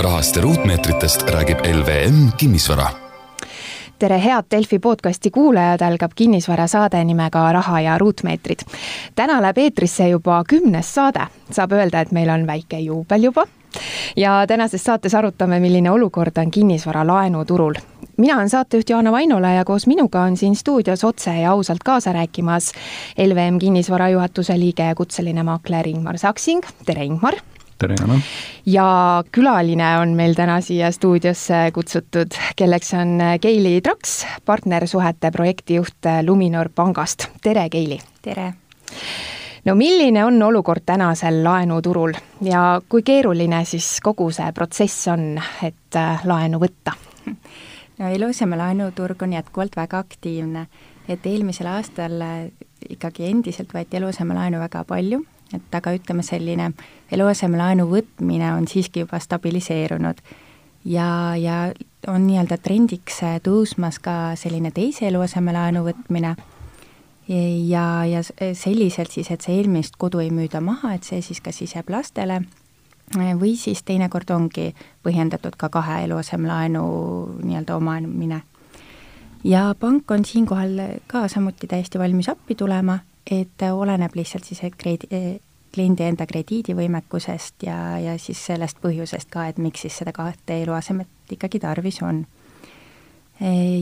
rahast ja ruutmeetritest räägib LVM Kinnisvara tere, head Delfi podcasti kuulajad, algab kinnisvarasaade nimega Raha ja ruutmeetrid. täna läheb eetrisse juba kümnes saade, saab öelda, et meil on väike juubel juba ja tänases saates arutame, milline olukord on kinnisvara laenuturul. mina olen saatejuht Jaana Vainola ja koos minuga on siin stuudios otse ja ausalt kaasa rääkimas LVM kinnisvara juhatuse liige ja kutseline maakler Ingmar Saksing, tere Ingmar! Tere, Jana! ja külaline on meil täna siia stuudiosse kutsutud, kelleks on Keili Traks, partnersuhete projektijuht Luminor pangast. tere, Keili! tere! no milline on olukord tänasel laenuturul ja kui keeruline siis kogu see protsess on, et äh, laenu võtta? no eluaseme laenuturg on jätkuvalt väga aktiivne, et eelmisel aastal äh, ikkagi endiselt võeti eluasemelaenu väga palju, et aga ütleme, selline eluasemelaenu võtmine on siiski juba stabiliseerunud. Ja, ja on nii-öelda trendiks tõusmas ka selline teise eluasemelaenu võtmine. Ja, ja selliselt siis, et see eelmist kodu ei müüda maha, et see siis kas siis jääb lastele või siis teinekord ongi põhjendatud ka kahe eluasemelaenu nii-öelda omamine. ja pank on siinkohal ka samuti täiesti valmis appi tulema, et oleneb lihtsalt siis kreedi-, kliendi enda krediidivõimekusest ja, ja siis sellest põhjusest ka, et miks siis seda kahte eluasemet ikkagi tarvis on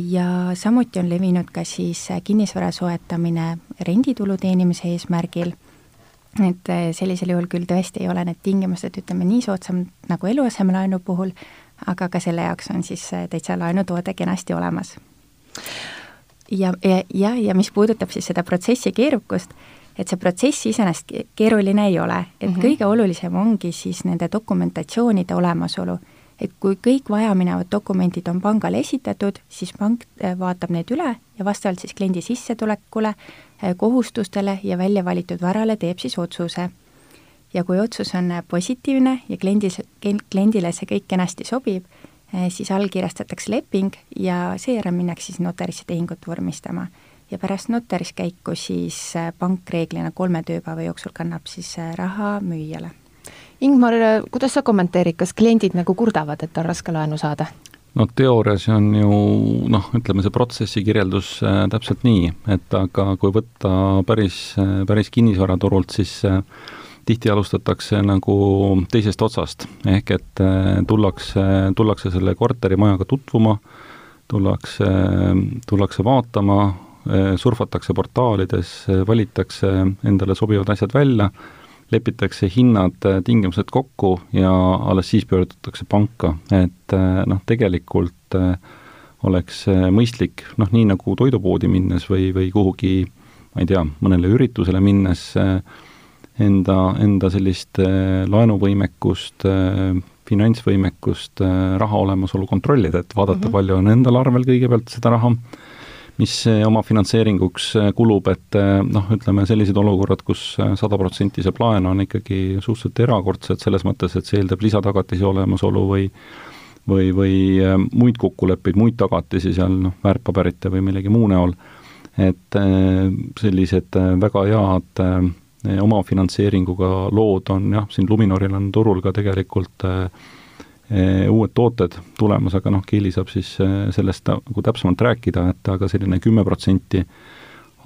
ja samuti on levinud ka siis kinnisvara soetamine renditulu teenimise eesmärgil, et sellisel juhul küll tõesti ei ole need tingimused, ütleme nii soodsam nagu eluasemelaenu puhul, aga ka selle jaoks on siis täitsa laenutoode kenasti olemas. Ja, ja, ja, ja mis puudutab siis seda protsessi keerukust, et see protsess iseenesest keeruline ei ole, et mm -hmm. kõige olulisem ongi siis nende dokumentatsioonide olemasolu et kui kõik vajaminevad dokumendid on pangale esitatud, siis pank äh, vaatab need üle ja vastavalt siis kliendi sissetulekule, äh, kohustustele ja välja valitud varale teeb siis otsuse. ja kui otsus on äh, positiivne ja kliendis, kliendile see kõik kenasti sobib, siis allkirjastatakse leping ja seejärel minnakse siis notarisse tehingut vormistama. ja pärast notaris käiku siis pank reeglina kolme tööpäeva jooksul kannab siis raha müüjale Ingmar, kuidas sa kommenteerid, kas kliendid nagu kurdavad, et on raske laenu saada? no teoorias on ju noh, ütleme see protsessi kirjeldus äh, täpselt nii, et aga kui võtta päris, päris kinnisvaraturult, siis äh, tihti alustatakse nagu teisest otsast, ehk et äh, tullakse, tullakse selle korterimajaga tutvuma, tullakse, tullakse vaatama, äh, surfatakse portaalides, valitakse endale sobivad asjad välja lepitakse hinnad, äh, tingimused kokku ja alles siis pöördutakse panka, et äh, noh, tegelikult äh, oleks mõistlik, noh nii nagu toidupoodi minnes või, või kuhugi ma ei tea, mõnele üritusele minnes enda, enda sellist laenuvõimekust, finantsvõimekust, raha olemasolu kontrollida, et vaadata mm, -hmm. palju on endal arvel kõigepealt seda raha, mis oma finantseeringuks äh, kulub, et äh, noh, ütleme sellised olukorrad kus, kus äh, sada protsenti saab laenu, on ikkagi suhteliselt erakordsed selles mõttes, et see eeldab lisatagatise olemasolu või või, või muid kokkuleppeid, muid tagatisi seal noh, väärtpaberite või millegi muu näol, et sellised väga head omafinantseeringuga lood on jah, siin Luminoril on turul ka tegelikult äh, Eh, uued tooted tulemas, aga noh, Kiili saab siis eh, sellest nagu täpsemalt rääkida, et aga selline kümme protsenti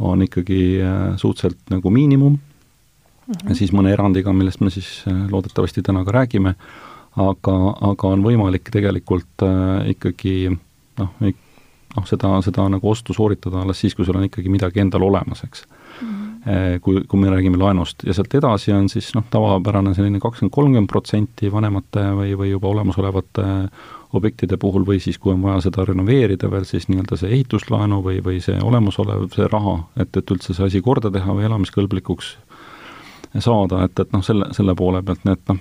on ikkagi suhteliselt nagu miinimum. Mm, -hmm. siis mõne erandiga, millest me siis loodetavasti täna ka räägime, aga, aga on võimalik tegelikult ikkagi noh, noh, seda, seda nagu ostu sooritada alles siis, kui sul on ikkagi midagi endal olemas, eks kui, kui me räägime laenust ja sealt edasi on siis noh, tavapärane selline kakskümmend, kolmkümmend protsenti vanemate või, või juba olemasolevate objektide puhul või siis, kui on vaja seda renoveerida veel, siis nii-öelda see ehituslaenu või, või see olemasolev, see raha, et, et üldse see asi korda teha või elamiskõlblikuks saada, et, et noh, selle, selle poole pealt, nii et noh,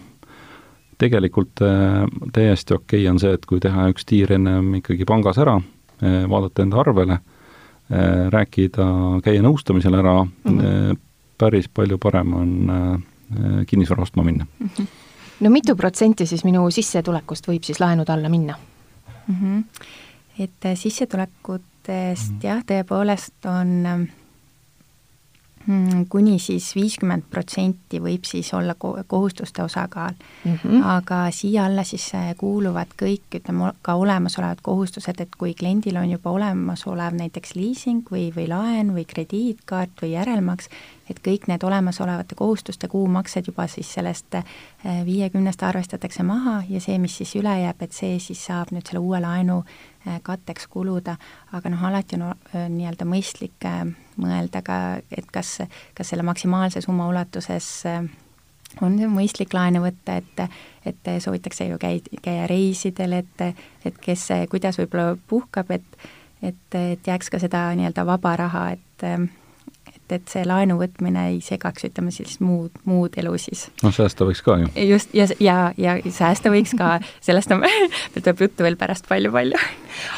tegelikult äh, täiesti okei okay on see, et kui teha üks tiir ennem ikkagi pangas ära äh,, vaadata enda arvele äh,, Äh, rääkida, käia nõustamisel ära mm, -hmm. päris palju parem on äh, kinnisvara ostma minna mm. -hmm. no mitu protsenti siis minu sissetulekust võib siis laenude alla minna mm? -hmm. et sissetulekutest mm -hmm. jah, tõepoolest on Mm, kuni siis viiskümmend protsenti võib siis olla kohustuste osakaal mm. -hmm. aga siia alla siis äh, kuuluvad kõik, ütleme, ka olemasolevad kohustused, et kui kliendil on juba olemasolev näiteks liising või, või laen või krediitkaart või järelmaks, et kõik need olemasolevate kohustuste kuumaksed juba siis sellest äh, viiekümnest arvestatakse maha ja see, mis siis üle jääb, et see siis saab nüüd selle uue laenu Äh, katteks kuluda, aga noh, alati on äh, nii-öelda mõistlik mõelda ka, et kas, kas selle maksimaalse summa ulatuses on see mõistlik laenu võtta, et, et soovitakse ju käi-, käia reisidel, et, et kes, kuidas võib-olla puhkab, et et, et jääks ka seda nii-öelda vaba raha, et et, et see laenu võtmine ei segaks, ütleme siis muud, muud elu siis. noh, säästa võiks ka ju. just, ja, ja, ja säästa võiks ka, sellest on, meil tuleb juttu veel pärast palju-palju.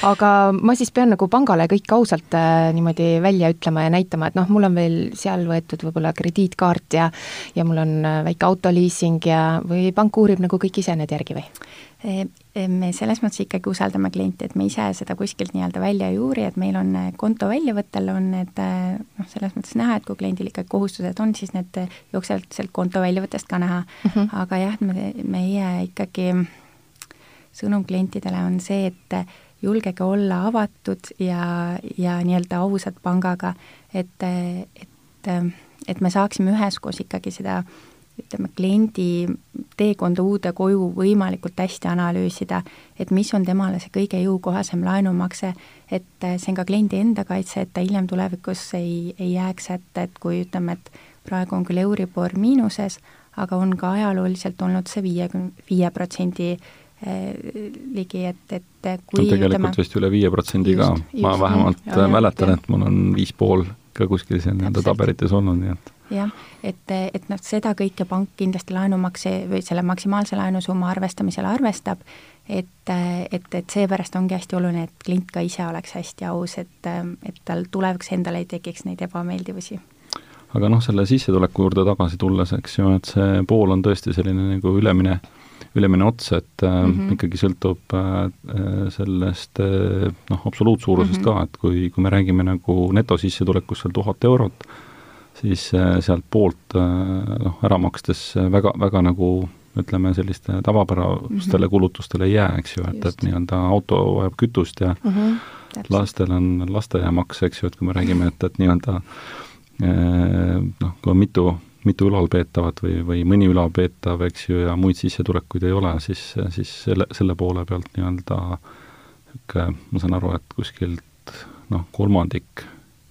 aga ma siis pean nagu pangale kõik ausalt äh, niimoodi välja ütlema ja näitama, et noh, mul on veel seal võetud võib-olla krediitkaart ja ja mul on äh, väike autoliising ja, või pank uurib nagu kõik ise need järgi või? Me selles mõttes ikkagi usaldame klienti, et me ise seda kuskilt nii-öelda välja ei uuri, et meil on äh, konto väljavõttel on need äh, noh, selles mõttes näha, et kui kliendil ikkagi kohustused on, siis need äh, jooksevad sealt konto väljavõttest ka näha mm. -hmm. aga jah, me, meie ikkagi sõnum klientidele on see, et julgege olla avatud ja, ja nii-öelda ausad pangaga, et, et, et me saaksime üheskoos ikkagi seda äh, ütleme, kliendi teekonda uude koju võimalikult hästi analüüsida, et mis on temale see kõige jõukohasem laenumakse, et see on ka kliendi enda kaitse, et ta hiljem tulevikus ei, ei jääks hätta, et kui ütleme, et praegu on küll Euribor miinuses, aga on ka ajalooliselt olnud see viiekümne, viie protsendi eh, ligi, et, et kui no tegelikult ütleme, vist üle viie protsendi ka, ma vähemalt ja, mäletan, et mul on viis pool ka kuskil seal nii-öelda tabelites olnud, nii et jah, et, et noh, seda kõike pank kindlasti laenumakse või selle maksimaalse laenusumma arvestamisel arvestab, et, et, et seepärast ongi hästi oluline, et klient ka ise oleks hästi aus, et, et tal tulevikus endal ei tekiks neid ebameeldivusi. Aga noh, selle sissetuleku juurde tagasi tulles, eks ju, et see pool on tõesti selline nagu ülemine, ülemine ots, et mm -hmm. ikkagi sõltub äh, sellest äh, noh, absoluutsuurusest mm -hmm. ka, et kui, kui me räägime nagu netosissetulekust seal tuhat eurot, siis äh, sealt poolt äh, noh, ära makstes väga, väga nagu ütleme, selliste tavapärastele mm -hmm. kulutustele ei jää, eks ju, et, et nii-öelda auto vajab kütust ja mm -hmm, lastel on lasteaiamaks, eks ju, et kui me räägime, et, et nii-öelda äh, noh, kui on mitu, mitu ülalpeetavat või, või mõni ülalpeetav, eks ju, ja muid sissetulekuid ei ole, siis, siis selle, selle poole pealt nii-öelda niisugune, ma saan aru, et kuskilt noh, kolmandik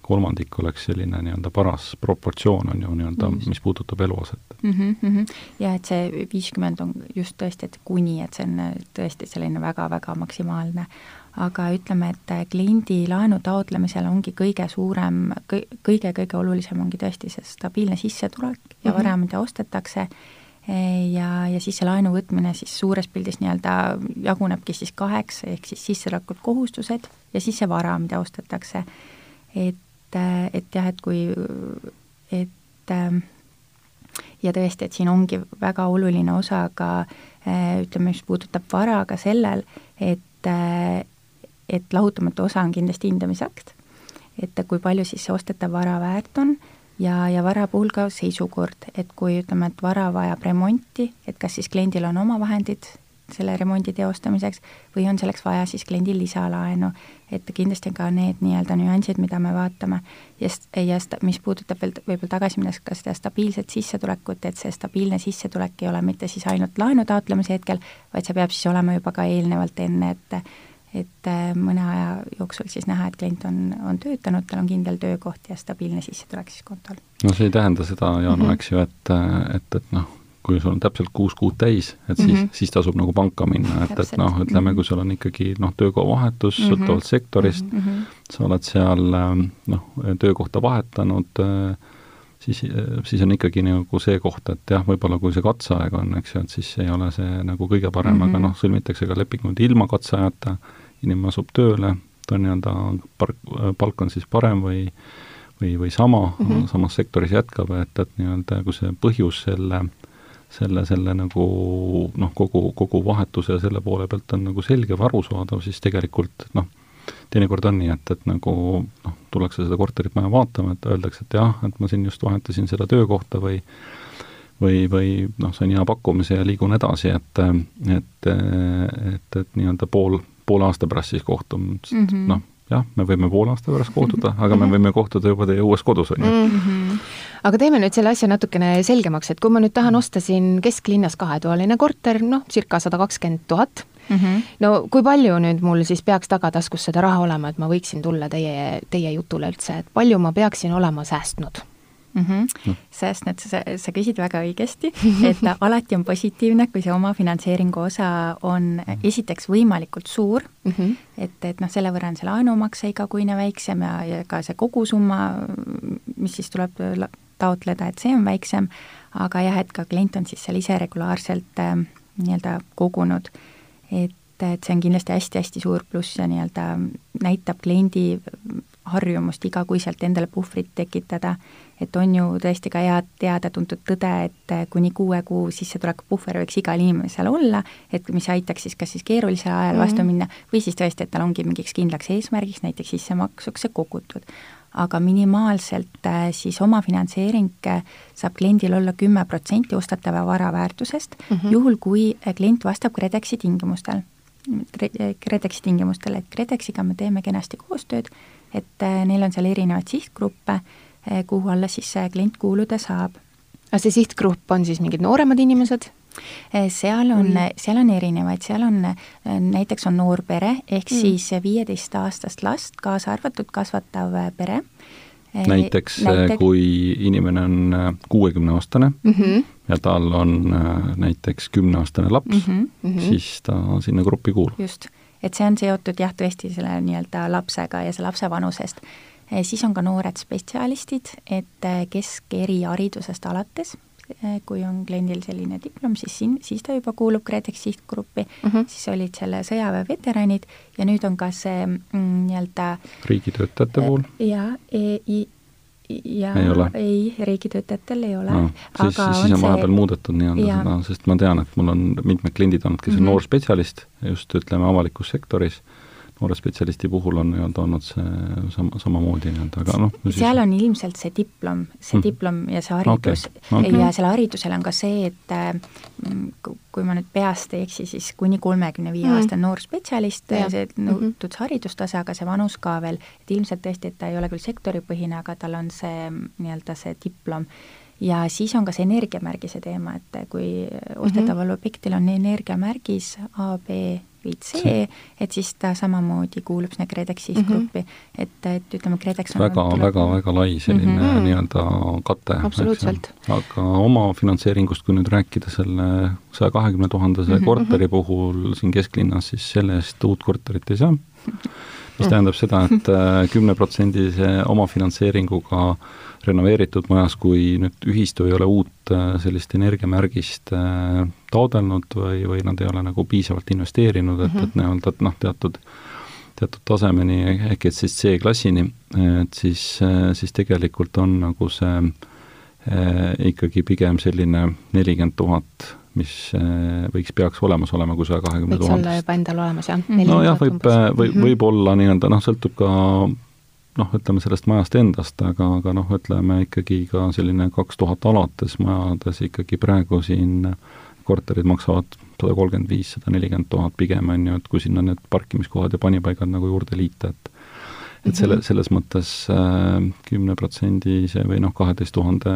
kolmandik oleks selline nii-öelda paras proportsioon, on ju, nii-öelda, mis puudutab eluaset mm. -hmm. ja et see viiskümmend on just tõesti, et kuni, et see on tõesti selline väga-väga maksimaalne. aga ütleme, et kliendi laenu taotlemisel ongi kõige suurem, kõige-kõige olulisem ongi tõesti see stabiilne sissetulek ja mm -hmm. vara, mida ostetakse, ja, ja siis see laenu võtmine siis suures pildis nii-öelda jagunebki siis kaheks, ehk siis sissetulekud, kohustused ja siis see vara, mida ostetakse. et et, jah, et kui, et ähm, ja tõesti, et siin ongi väga oluline osa ka äh, ütleme, mis puudutab vara, ka sellel, et, äh, et lahutamatu osa on kindlasti hindamisakt. et kui palju siis see ostetav vara väärt on ja, ja vara puhul ka seisukord, et kui ütleme, et vara vajab remonti, et kas siis kliendil on omavahendid selle remondi teostamiseks või on selleks vaja siis kliendil lisalaenu, et kindlasti on ka need nii-öelda nüansid, mida me vaatame. ja, ja mis puudutab veel võib-olla tagasi minnes ka seda stabiilset sissetulekut, et see stabiilne sissetulek ei ole mitte siis ainult laenu taotlemise hetkel, vaid see peab siis olema juba ka eelnevalt enne, et et äh, mõne aja jooksul siis näha, et klient on, on töötanud, tal on kindel töökoht ja stabiilne sissetulek siis kontol. no see ei tähenda seda, Jana mm, -hmm. eks ju, et, et, et noh, kui sul on täpselt kuus kuud täis, et siis mm, -hmm. siis tasub nagu panka minna, et, et noh, ütleme, kui sul on ikkagi noh, töökohavahetus mm -hmm. sõltuvalt sektorist mm, -hmm. sa oled seal ähm, noh, töökohta vahetanud, äh, siis, äh, siis on ikkagi nagu see koht, et jah, võib-olla kui see katseaeg on, eks ju, et siis ei ole see nagu kõige parem mm, -hmm. aga noh, sõlmitakse ka lepingud ilma katseajata, inimene asub tööle, ta on nii-öelda, park, palk on siis parem või või, või sama mm, -hmm. samas sektoris jätkab, et, et nii-öelda kui see põhjus selle äh, selle, selle nagu noh, kogu, kogu vahetuse ja selle poole pealt on nagu selge või arusaadav, siis tegelikult noh, teinekord on nii, et, et nagu noh, tullakse seda korterit maja vaatama, et öeldakse, et jah, et ma siin just vahetasin seda töökohta või või, või noh, sain hea pakkumise ja liigun edasi, et, et, et, et nii-öelda pool, poole aasta pärast siis kohtume -hmm., noh, jah, me võime poole aasta pärast kohtuda, aga me võime kohtuda juba teie uues kodus, on ju mm. -hmm. aga teeme nüüd selle asja natukene selgemaks, et kui ma nüüd tahan osta siin kesklinnas kahetoaline korter, noh, circa sada kakskümmend tuhat, mhm. no kui palju nüüd mul siis peaks tagataskus seda raha olema, et ma võiksin tulla teie, teie jutule üldse, et palju ma peaksin olema säästnud? Mm. -hmm. Sest et sa, sa küsid väga õigesti, et alati on positiivne, kui see omafinantseeringu osa on esiteks võimalikult suur mm, -hmm. et, et noh, selle võrra on see laenumakse igakuine väiksem ja, ja ka see kogusumma, mis siis tuleb taotleda, et see on väiksem, aga jah, et ka klient on siis seal ise regulaarselt äh, nii-öelda kogunud, et et see on kindlasti hästi-hästi suur pluss ja nii-öelda näitab kliendi harjumust igakuiselt endale puhvrit tekitada et on ju tõesti ka hea teada-tuntud tõde, et kuni kuue kuu sissetuleku puhver võiks igal inimesel olla, et mis aitaks siis kas siis keerulisel ajal mm -hmm. vastu minna või siis tõesti, et tal ongi mingiks kindlaks eesmärgiks, näiteks sissemaksuks see kogutud. aga minimaalselt äh, siis omafinantseering äh, saab kliendil olla kümme protsenti ostatava vara väärtusest mm, -hmm. juhul kui klient vastab KredExi tingimustel KredExi tingimustel, et KredExiga me teeme kenasti koostööd, et neil on seal erinevaid sihtgruppe Eh, kuhu alla siis see klient kuuluda saab. aga see sihtgrupp on siis mingid nooremad inimesed? Eh, seal on, seal on erinevaid, seal on, eh, näiteks on noor pere, ehk mm. siis viieteistaastast last kaasa arvatud kasvatav pere. näiteks, näiteks kui inimene on kuuekümneaastane mm -hmm. ja tal on näiteks kümneaastane laps mm, -hmm. siis ta sinna gruppi kuulub. just, et see on seotud jah, tõesti selle nii-öelda lapsega ja see lapse vanusest Eh, siis on ka noored spetsialistid, et eh, keskeriharidusest alates, eh, kui on kliendil selline diplom, siis siin, siis ta juba kuulub KredEx sihtgruppi uh, -huh. siis olid selle sõjaväeveteranid ja nüüd on ka see mm, nii-öelda riigitöötajate puhul? jaa e,, ja ei, ole. ei, riigitöötajatel ei ole no,. siis, siis on vahepeal muudetud nii-öelda seda, sest ma tean, et mul on mitmed kliendid olnud, kes on mm -hmm. noor spetsialist just ütleme, avalikus sektoris noore spetsialisti puhul on nii-öelda olnud see sama, samamoodi nii-öelda, aga noh. seal on ilmselt see diplom, see mm. diplom ja see haridus okay. Okay. ja selle haridusel on ka see, et mm, kui ma nüüd peast ei eksi, siis kuni kolmekümne viie mm. aastane noor spetsialist, see mhm. nõutud mm -hmm. haridustase, aga see vanus ka veel, et ilmselt tõesti, et ta ei ole küll sektoripõhine, aga tal on see nii-öelda see diplom ja siis on ka see energiamärgise teema, et kui ostetaval mm -hmm. objektil on energiamärgis A, B või C, et siis ta samamoodi kuulub sinna KredExi mm -hmm. gruppi. et, et ütleme, KredEx on väga väga, väga lai selline mm -hmm. nii-öelda kate. absoluutselt. aga omafinantseeringust, kui nüüd rääkida selle saja kahekümne tuhandese mm -hmm. korteri puhul siin kesklinnas, siis selle eest uut korterit ei saa. mis tähendab seda et, et äh, kümneprotsendise omafinantseeringuga renoveeritud majas, kui nüüd ühistu ei ole uut äh, sellist energiamärgist äh, taodelnud või, või nad ei ole nagu piisavalt investeerinud, et et mhm. nii-öelda, et noh, teatud teatud tasemeni ehk et siis C-klassini, et siis, siis tegelikult on nagu see eh, ikkagi pigem selline nelikümmend tuhat, mis eh, võiks, peaks olemas olema, kui saja kahekümne tuhandest. võiks olla juba endal olemas, jah? nojah, võib, võib, mhm. võib-olla nii-öelda noh, sõltub ka noh, ütleme sellest majast endast, aga, aga noh, ütleme ikkagi ka selline kaks tuhat alates majades ikkagi praegu siin korterid maksavad sada kolmkümmend viis, sada nelikümmend tuhat pigem, on ju, et kui sinna need parkimiskohad ja panipaigad nagu juurde liita, et et selle, mhm. selles mõttes äh, kümneprotsendise või noh, kaheteist tuhande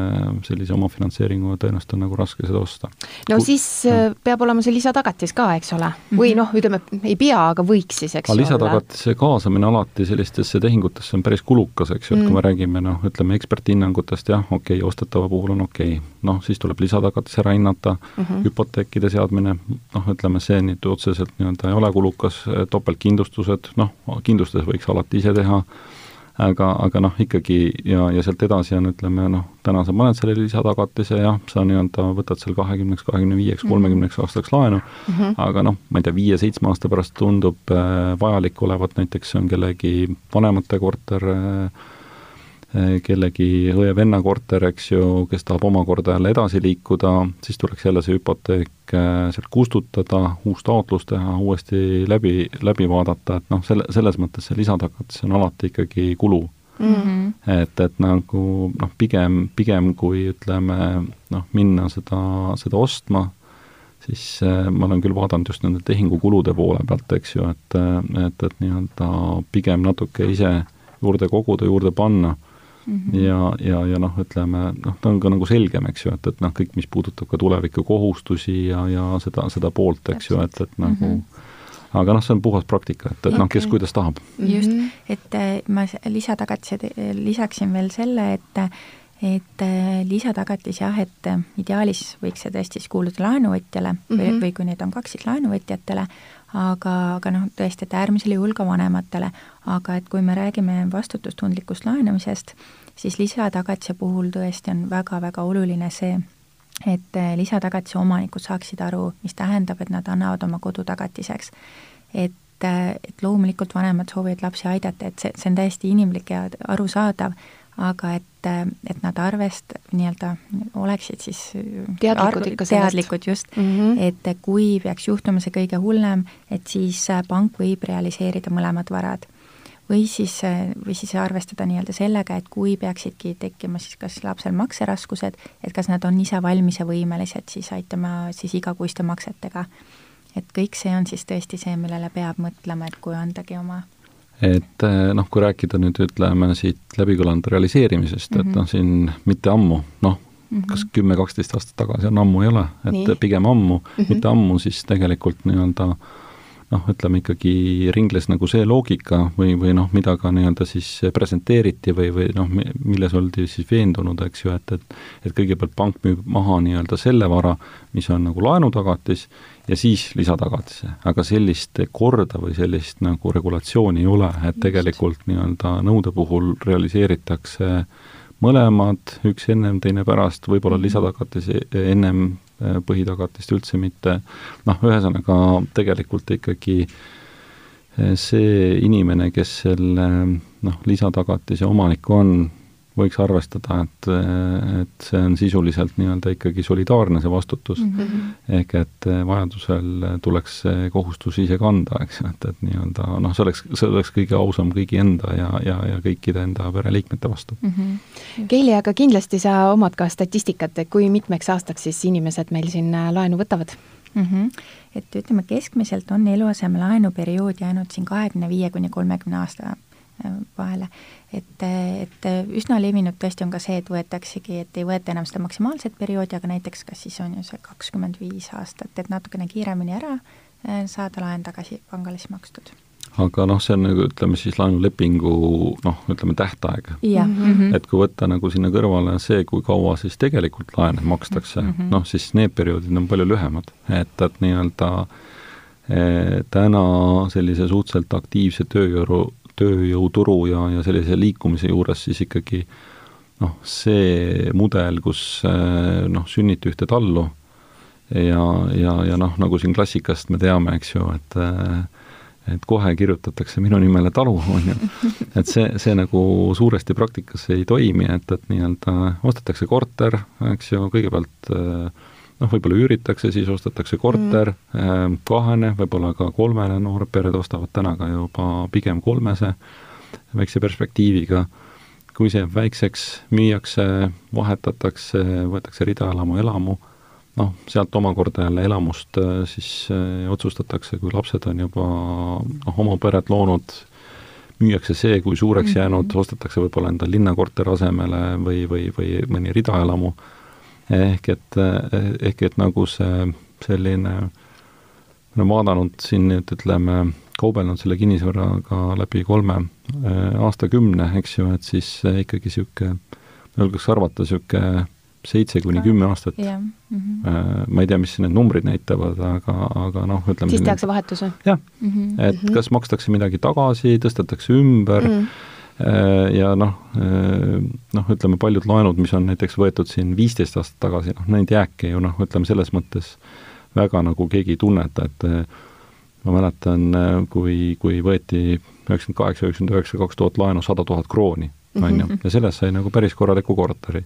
sellise omafinantseeringu tõenäoliselt on nagu raske seda osta. no Kui, siis. Äh, peab olema see lisatagatis ka, eks ole, või mhm. noh, ütleme, ei pea, aga võiks siis, eks aga lisatagatise kaasamine alati sellistesse tehingutesse on päris kulukas, eks ju, et kui me mm. räägime noh, ütleme eksperthinnangutest, jah, okei okay,, ostetava puhul on okei okay., noh, siis tuleb lisatagatis ära hinnata mm, -hmm. hüpoteekide seadmine, noh, ütleme see nüüd otseselt nii-öelda ei ole kulukas, topeltkindlustused, noh, kindlustus võiks alati ise teha, aga, aga noh, ikkagi ja, ja sealt edasi on, ütleme noh, täna sa paned selle lisatagatise, jah, sa nii-öelda võtad seal kahekümneks, kahekümne viieks, mhm. kolmekümneks aastaks laenu mm, -hmm. aga noh, ma ei tea, viie-seitsme aasta pärast tundub äh, vajalik olevat, näiteks see on kellegi vanemate korter äh,, Eh, kellegi õe-venna korter, eks ju, kes tahab omakorda jälle edasi liikuda, siis tuleks jälle see hüpoteek eh, sealt kustutada, uus taotlus teha, uuesti läbi, läbi vaadata, et noh, selle, selles mõttes see lisatagatis on alati ikkagi kulu mm. -hmm. et, et nagu noh, pigem, pigem kui ütleme noh, minna seda, seda ostma, siis äh, ma olen küll vaadanud just nende tehingukulude poole pealt, eks ju, et, et, et nii-öelda pigem natuke ise juurde koguda, juurde panna mm. -hmm. ja, ja, ja noh, ütleme noh, ta on ka nagu selgem, eks ju, et, et noh, kõik, mis puudutab ka tuleviku kohustusi ja, ja seda, seda poolt, eks ju, et, et nagu mm -hmm aga noh, see on puhas praktika, et, et okay. noh, kes kuidas tahab. just, mhm. et äh, ma lisatagatise lisaksin veel selle, et et äh, lisatagatis jah, et äh, ideaalis võiks see tõesti siis kuuluda laenuvõtjale mm -hmm. või, mhm. või kui neid on kaks, siis laenuvõtjatele, aga, aga noh, tõesti, et äärmisel juhul ka vanematele. Aga et kui me räägime vastutustundlikust laenamisest, siis lisatagatise puhul tõesti on väga-väga oluline see, et lisatagatise omanikud saaksid aru, mis tähendab, et nad annavad oma kodu tagatiseks et et loomulikult vanemad soovivad lapsi aidata, et see, see on täiesti inimlik ja arusaadav, aga et, et nad arvest-, nii-öelda oleksid siis teadlikud ikka sellest. teadlikud just mm, -hmm. et kui peaks juhtuma see kõige hullem, et siis pank võib realiseerida mõlemad varad. Või siis, või siis arvestada nii-öelda sellega, et kui peaksidki tekkima siis kas lapsel makseraskused, et kas nad on ise valmis ja võimelised siis aitama siis igakuiste maksetega et kõik see on siis tõesti see, millele peab mõtlema, et kui andagi oma et eh, noh, kui rääkida nüüd ütleme siit läbikõlanud realiseerimisest mm, -hmm. et mhm. noh, siin mitte ammu, noh mm -hmm., kas kümme-kaksteist aastat tagasi on ammu ei ole, et Nii. pigem ammu mm, -hmm. mitte ammu, siis tegelikult nii-öelda äh, noh, ütleme ikkagi ringles nagu see loogika või, või noh, mida ka nii-öelda siis presenteeriti või, või noh, milles oldi siis veendunud, eks ju, et, et et kõigepealt pank müüb maha nii-öelda selle vara, mis on nagu laenutagatis, ja siis lisatagatise. aga sellist korda või sellist nagu regulatsiooni ei ole, et tegelikult nii-öelda nõude puhul realiseeritakse mõlemad, üks ennem, teine pärast, võib-olla mhm. lisatagatis ennem põhitagatist üldse mitte, noh, ühesõnaga tegelikult ikkagi äh, see inimene, kes selle noh, lisatagatise omanik on, võiks arvestada, et, et see on sisuliselt nii-öelda ikkagi solidaarne, see vastutus mm. -hmm. ehk et vajadusel tuleks see kohustus ise kanda, eks ju, et, et nii-öelda noh, see oleks, see oleks kõige ausam kõigi enda ja, ja, ja kõikide enda pereliikmete vastu mm. -hmm. Keili, aga kindlasti sa omad ka statistikat, et kui mitmeks aastaks siis inimesed meil siin laenu võtavad? Mm -hmm. et ütleme, keskmiselt on eluasemelaenu periood jäänud siin kahekümne viie kuni kolmekümne aasta vahele. Et, et üsna levinud tõesti on ka see, et võetaksegi, et ei võeta enam seda maksimaalset perioodi, aga näiteks kas siis on ju see kakskümmend viis aastat, et natukene kiiremini ära eh, saada laen tagasi pangale siis makstud aga noh, see on nagu ütleme siis laenulepingu noh, ütleme tähtaeg. Mm -hmm. et kui võtta nagu sinna kõrvale see, kui kaua siis tegelikult laene makstakse mm -hmm., noh siis need perioodid on palju lühemad, et, et nii-öelda eh, täna sellise suhteliselt aktiivse tööjõu, tööjõuturu ja, ja sellise liikumise juures siis ikkagi noh, see mudel, kus eh, noh, sünniti ühte tallu ja, ja, ja noh, nagu siin klassikast me teame, eks ju, et et kohe kirjutatakse minu nimele talu, on ju. et see, see nagu suuresti praktikas ei toimi, et, et nii-öelda ostetakse korter, eks ju, kõigepealt äh, noh, võib-olla üüritakse, siis ostetakse korter mm., kahene, võib-olla ka kolmene, noored pered ostavad täna ka juba pigem kolmese väikse perspektiiviga, kui see jääb väikseks, müüakse, vahetatakse, võetakse ridaelamu, elamu, noh, sealt omakorda jälle elamust äh, siis äh, otsustatakse, kui lapsed on juba noh, oma peret loonud, müüakse see, kui suureks mm -hmm. jäänud, ostetakse võib-olla endale linnakorteri asemele või, või, või mõni ridaelamu ehk et, ehk et nagu see selline, me oleme vaadanud siin nüüd ütleme, kaubelnud selle kinnisvaraga läbi kolme äh, aastakümne, eks ju, et siis ikkagi niisugune, ma julgeks arvata, niisugune seitse kuni kümme aastat yeah.. Mm -hmm. ma ei tea, mis need numbrid näitavad, aga, aga noh, ütleme siis tehakse vahetus või? jah mm, -hmm. et kas makstakse midagi tagasi, tõstetakse ümber mm, -hmm ja noh, äh, noh, ütleme paljud laenud, mis on näiteks võetud siin viisteist aastat tagasi, noh neid jääke ju noh, ütleme selles mõttes väga nagu keegi ei tunneta, et äh, ma mäletan, kui, kui võeti üheksakümmend kaheksa, üheksakümmend üheksa, kaks tuhat laenu sada tuhat krooni, on ju, ja sellest sai nagu päris korraliku korteri.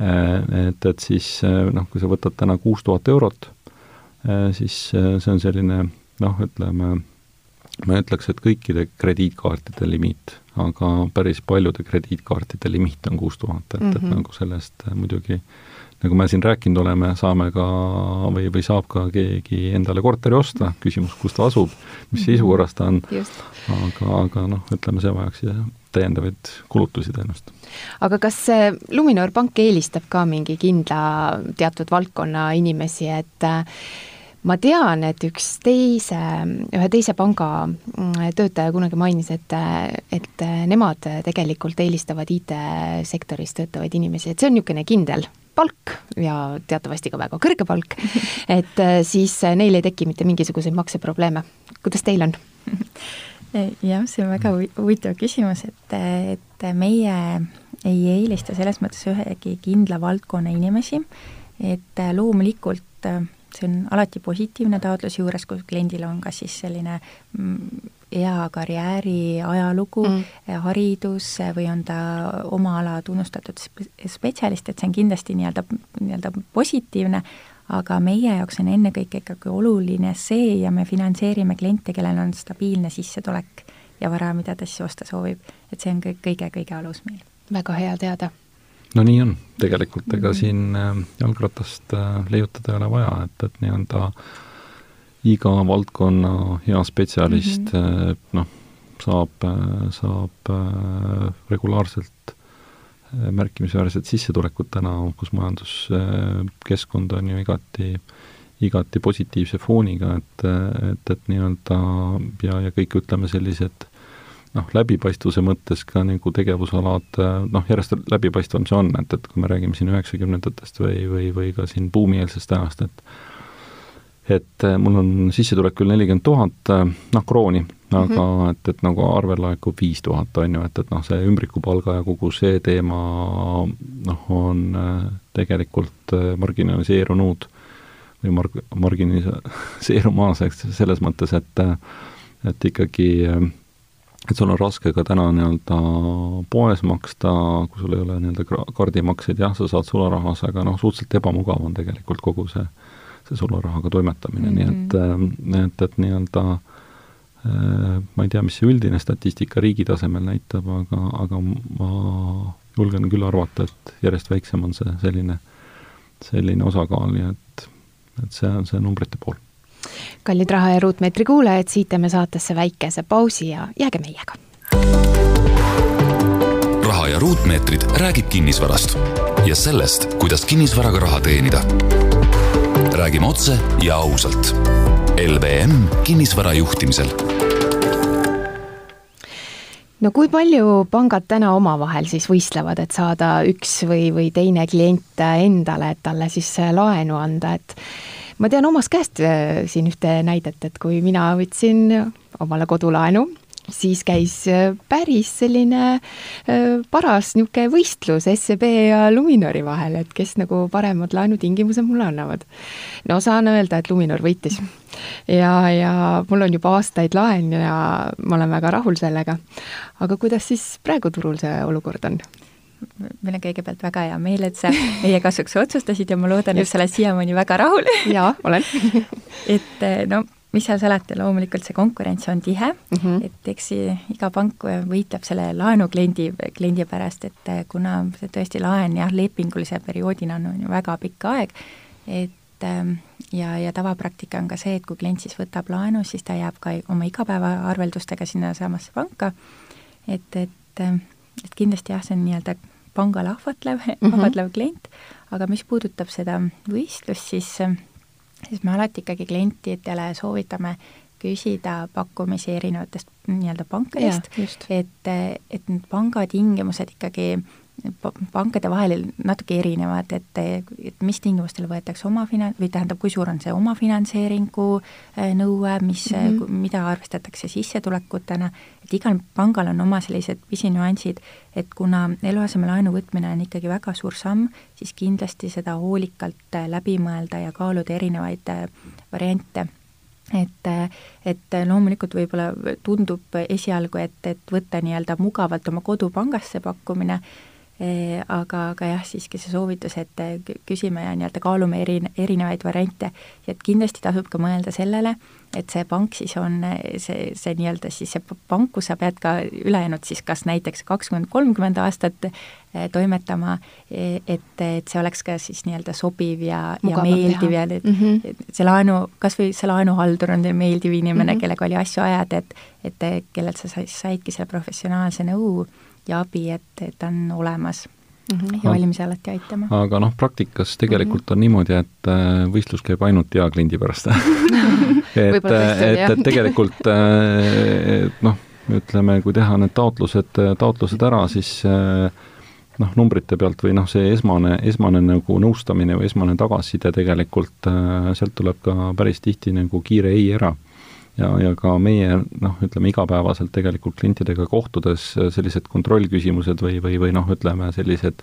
Et, et siis noh, kui sa võtad täna kuus tuhat eurot, siis see on selline noh, ütleme, ma ütleks, et kõikide krediitkaartide limiit aga päris paljude krediitkaartide limiit on kuus tuhat, et mm, -hmm. et mhm. nagu sellest muidugi nagu me siin rääkinud oleme, saame ka või, või saab ka keegi endale korteri osta, küsimus, kus ta asub, mis mhm. seisukorras ta on, aga, aga noh, ütleme, see vajaks täiendavaid kulutusi tõenäoliselt. aga kas Luminor pank eelistab ka mingi kindla teatud valdkonna inimesi, et äh, ma tean, et üks teise, ühe teise panga mm, töötaja kunagi mainis, et, et nemad tegelikult eelistavad IT-sektoris töötavaid inimesi, et see on niisugune kindel palk ja teatavasti ka väga kõrge palk, et siis neil ei teki mitte mingisuguseid makseprobleeme. kuidas teil on? jah, see on väga huvitav küsimus, et, et meie ei eelista selles mõttes ühegi kindla valdkonna inimesi, et loomulikult see on alati positiivne taotluse juures, kui kliendil on kas siis selline mm, hea karjääri ajalugu mm., haridus või on ta oma ala tunnustatud spetsialist, et see on kindlasti nii-öelda, nii-öelda positiivne, aga meie jaoks on ennekõike ikkagi oluline see ja me finantseerime kliente, kellel on stabiilne sissetulek ja vara, mida ta siis osta soovib. et see on kõik kõige-kõige alus meil. väga hea teada no nii on, tegelikult ega mhm. siin äh, jalgratast äh, leiutada ei ole vaja, et, et nii-öelda iga valdkonna hea spetsialist mm -hmm. noh, saab, saab regulaarselt märkimisväärset sissetulekut täna, kus majanduskeskkond on ju igati, igati positiivse fooniga, et, et, et nii-öelda ja, ja kõik, ütleme, sellised noh, läbipaistvuse mõttes ka nagu tegevusalad noh, järjest läbipaistvam see on, et, et kui me räägime siin üheksakümnendatest või, või, või ka siin buumieelsest ajast, et et mul on sissetulek küll nelikümmend tuhat, noh, krooni, aga mm -hmm. et, et nagu arvel laekub viis tuhat, on ju, et, et noh, see ümbrikupalga ja kogu see teema noh, on tegelikult marginaliseerunud või marg-, marginaliseerumas, eks, selles mõttes, et et ikkagi et sul on raske ka täna nii-öelda poes maksta, kui sul ei ole nii-öelda kaardimakseid, jah, sa saad sularahas, aga noh, suhteliselt ebamugav on tegelikult kogu see, see sularahaga toimetamine mm, -hmm. nii et, mhm. et, et nii-öelda äh, ma ei tea, mis see üldine statistika riigi tasemel näitab, aga, aga ma julgen küll arvata, et järjest väiksem on see selline, selline osakaal, nii et, et see on see numbrite pool kallid Raha ja Ruutmeetri kuulajad, siit teeme saatesse väikese pausi ja jääge meiega. raha ja Ruutmeetrid räägib kinnisvarast ja sellest, kuidas kinnisvaraga raha teenida. räägime otse ja ausalt. LVM kinnisvara juhtimisel no kui palju pangad täna omavahel siis võistlevad, et saada üks või, või teine klient endale, et talle siis laenu anda, et ma tean omast käest äh, siin ühte näidet, et kui mina võtsin omale kodulaenu, siis käis äh, päris selline äh, paras niisugune võistlus SEB ja Luminori vahel, et kes nagu paremad laenutingimused mulle annavad. no saan öelda, et Luminor võitis. ja, ja mul on juba aastaid laen ja ma olen väga rahul sellega. aga kuidas siis praegu turul see olukord on? Meil on kõigepealt väga hea meel, et sa meie kasuks otsustasid ja ma loodan, et sa oled siiamaani väga rahul. jaa, olen et eh, no mis seal salata, loomulikult see konkurents on tihe mm, -hmm. et eks iga pank võitleb selle laenukliendi, kliendi pärast, et eh, kuna see tõesti laen jah, lepingulise perioodina on, on ju väga pikk aeg, et ehm, ja, ja tavapraktika on ka see, et kui klient siis võtab laenu, siis ta jääb ka oma igapäevaarveldustega sinnasamasse panka, et, et et kindlasti jah, see on nii-öelda pangale ahvatlev mm, -hmm. ahvatlev klient, aga mis puudutab seda võistlust, siis, siis me alati ikkagi klientidele soovitame küsida pakkumisi erinevatest nii-öelda pankadest, et, et need pangatingimused ikkagi pankade vahel natuke erinevad, et, et mis tingimustel võetakse oma fina-, või tähendab, kui suur on see omafinantseeringu äh, nõue, mis mm, -hmm. mida arvestatakse sissetulekutena, et igal pangal on oma sellised pisinüansid, et kuna eluasemelaenu võtmine on ikkagi väga suur samm, siis kindlasti seda hoolikalt äh, läbi mõelda ja kaaluda erinevaid variante et, et loomulikult võib-olla tundub esialgu, et, et võtta nii-öelda mugavalt oma kodupangast see pakkumine, aga, aga jah, siiski see soovitus, et küsime ja nii-öelda kaalume eri, erinevaid variante ja et kindlasti tasub ka mõelda sellele, et see pank siis on see, see nii-öelda siis see pank, kus sa pead ka ülejäänud siis kas näiteks kakskümmend, kolmkümmend aastat eh, toimetama, eh, et, et see oleks ka siis nii-öelda sobiv ja, ja meeldiv teha. ja need mm, -hmm. see laenu, kas või see laenuhaldur on meeldiv inimene mm, -hmm. kellega oli asju ajada, et et kellelt sa saidki selle professionaalse nõu ja abi, et, et ta on olemas mm -hmm. ja valmis alati aitama. aga noh, praktikas tegelikult mm -hmm. on niimoodi, et äh, võistlus käib ainult hea kliendi pärast et, et, et tegelikult äh, noh, ütleme, kui teha need taotlused, taotlused ära, siis äh, noh, numbrite pealt või noh, see esmane, esmane nagu nõustamine või esmane tagasiside tegelikult, sealt tuleb ka päris tihti nagu kiire ei ära ja, ja ka meie noh, ütleme igapäevaselt tegelikult klientidega kohtudes sellised kontrollküsimused või, või, või noh, ütleme sellised